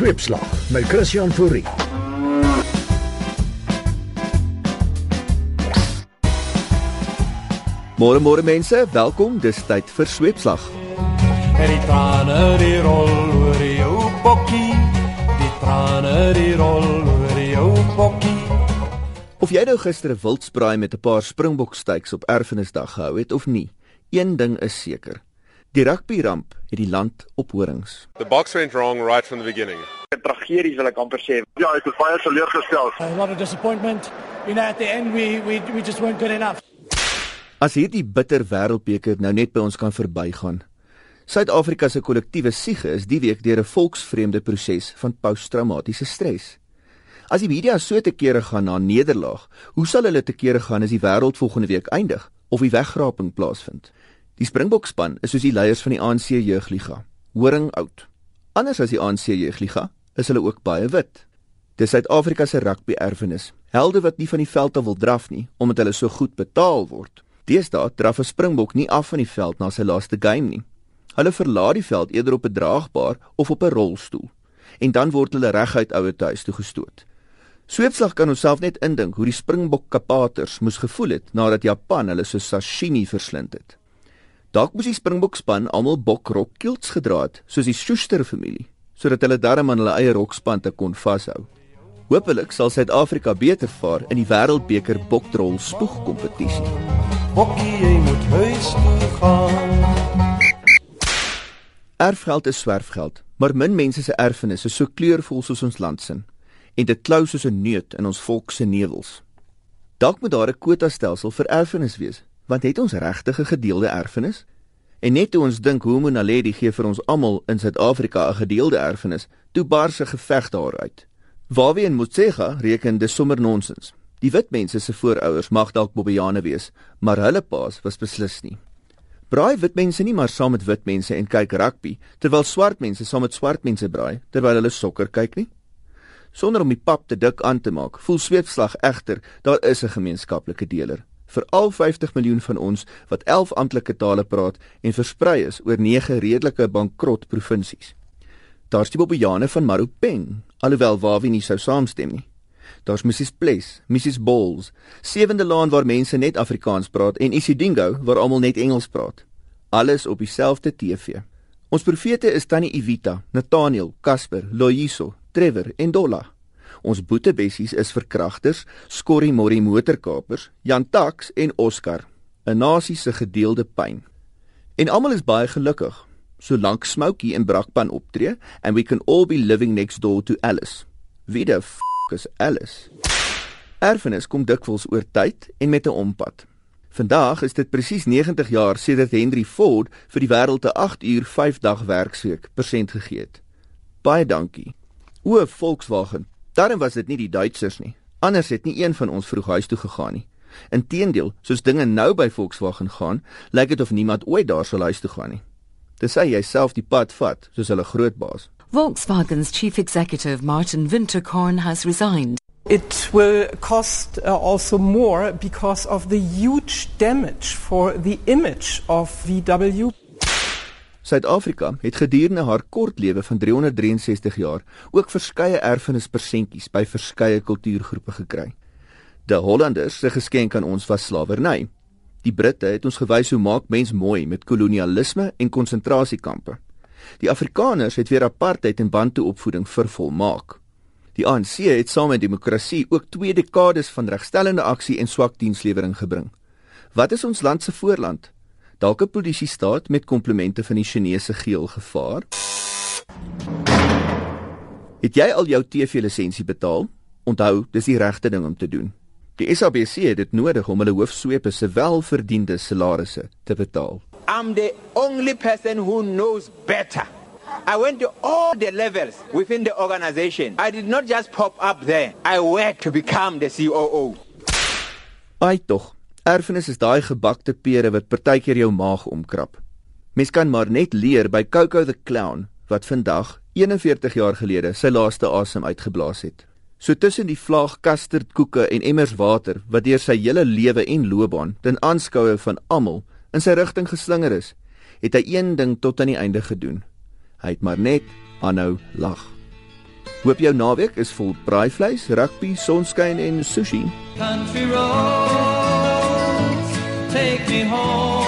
Sweepslag met Christian Fourie. Môre môre mense, welkom. Dis tyd vir Sweepslag. En die trane die rol oor jou bokkie. Die trane die rol oor jou bokkie. Of jy nou gister 'n wildsbraai met 'n paar springbokstyks op Erfenisdag gehou het of nie, een ding is seker. Die rugbyramp het die land op horings. The box went wrong right from the beginning. tragedies wil ek amper sê. Ja, ek is baie teleurgestel. A lot of disappointment. You know, at the end, we, we, we just weren't good enough. As hierdie bitter wêreldbeker nou net by ons kan verbygaan. Suid-Afrika se kollektiewe siege is die week deur 'n volksvreemde proses van posttraumatiese stres. As die media so te kere gaan na nederlaag, hoe sal hulle te kere gaan as die wêreld volgende week eindig of die wegraping plaasvind? Die Springbokspan is soos die leiers van die ANC jeugliga, horing oud. Anders as die ANC jeugliga, is hulle ook baie wit. Dis Suid-Afrika se rugby erfenis. Helde wat nie van die veld af wil draf nie omdat hulle so goed betaal word. Deesdae draf 'n Springbok nie af van die veld na sy laaste game nie. Hulle verlaat die veld eerder op 'n draagbaar of op 'n rolstoel en dan word hulle reguit ouer huis toe gestoot. Sweepslag kan onsself net indink hoe die Springbok kapaters moes gevoel het nadat Japan hulle so sashimi verslind het. Dalk moes die Springbok span almal bokrok kilts gedra het, soos die Schuster familie, sodat hulle darm aan hulle eie rokspante kon vashou. Hoopelik sal Suid-Afrika beter vaar in die Wêreldbeker bokdrol spoegkompetisie. Bokkie, jy moet huis toe gaan. Erfgeld is swerfgeld, maar min mense se erfenis is so kleurvol soos ons landsin en dit klou soos 'n neut in ons volk se nevels. Dalk moet daar 'n kwotastelsel vir erfenis wees, want het ons regtig 'n gedeelde erfenis? En net toe ons dink hoe Monaledi gee vir ons almal in Suid-Afrika 'n gedeelde erfenis, toe bars 'n geveg daaruit. Waarwie en Motsega reken dis sommer nonsens. Die wit mense se voorouers mag dalk Bobbejane wees, maar hulle paas was beslis nie. Braai wit mense nie maar saam met wit mense en kyk rugby, terwyl swart mense saam met swart mense braai terwyl hulle sokker kyk nie? Sonder om die pap te dik aan te maak, voel sweepslag egter daar is 'n gemeenskaplike deler vir al 50 miljoen van ons wat 11 amptelike tale praat en versprei is oor 9 redelike bankrot provinsies. Daar's die Bobbejane van Maropeng, alhoewel Wawie nie sou saamstem nie. Daar's Mrs Bles, Mrs Balls, Sewende Laan waar mense net Afrikaans praat en Isidingo waar almal net Engels praat. Alles op dieselfde TV. Ons profete is tannie Evita, Nathaniel, Casper, Loyiso, Trevor en Dolla. Ons boetebessies is verkragters, skorrie morrie motorkapers, Jan Tax en Oscar, 'n nasie se gedeelde pyn. En almal is baie gelukkig solank Smokey en Brakpan optree and we can all be living next door to Alice. Wie die f is Alice? Erfenis kom dikwels oor tyd en met 'n ompad. Vandag is dit presies 90 jaar sedert Henry Ford vir die wêreld 'n 8 uur 5 dag werksweek persent gegee het. Baie dankie. O, Volkswagen. Daarom was dit nie die Duitsers nie. Anders het nie een van ons vroeg huis toe gegaan nie. Inteendeel, soos dinge nou by Volkswagen gaan, lyk dit of niemand ooit daar sal huis toe gaan nie. Dis hy jouself die pad vat soos hulle groot baas. Volkswagen's chief executive Martin Winterkorn has resigned. It will cost uh, also more because of the huge damage for the image of VW. Suid-Afrika het gedurende haar kort lewe van 363 jaar ook verskeie erfenispersentjies by verskeie kultuurgroepe gekry. Die Hollanders se geskenk aan ons was slawerny. Die Britte het ons gewys hoe maak mens mooi met kolonialisme en konsentrasiekampe. Die Afrikaners het weer apartheid en bantu opvoeding vervolmaak. Die ANC het saam met demokrasie ook twee dekades van regstellende aksie en swak dienslewering gebring. Wat is ons land se voorland? Dalk 'n polisiestaat met komplemente van die Chinese geel gevaar? Het jy al jou TV-lisensie betaal? Onthou, dis die regte ding om te doen. Die SABC het dit nodig om hulle hoofsweepe se welverdiende salarisse te betaal. I'm the only person who knows better. I went to all the levels within the organization. I did not just pop up there. I worked to become the COO. Ai tog, erfenis is daai gebakte pere wat partykeer jou maag omkrap. Mens kan maar net leer by Coco the Clown wat vandag 41 jaar gelede sy laaste asem uitgeblaas het. So tussen die vlaag kasterdkoeke en emmers water wat deur sy hele lewe en loopbaan ten aanskoue van almal in sy rigting geslinger is, het hy een ding tot aan die einde gedoen. Hy het maar net aanhou lag. Hoop jou naweek is vol braaivleis, rugby, sonskyn en sushi. Country roads take me home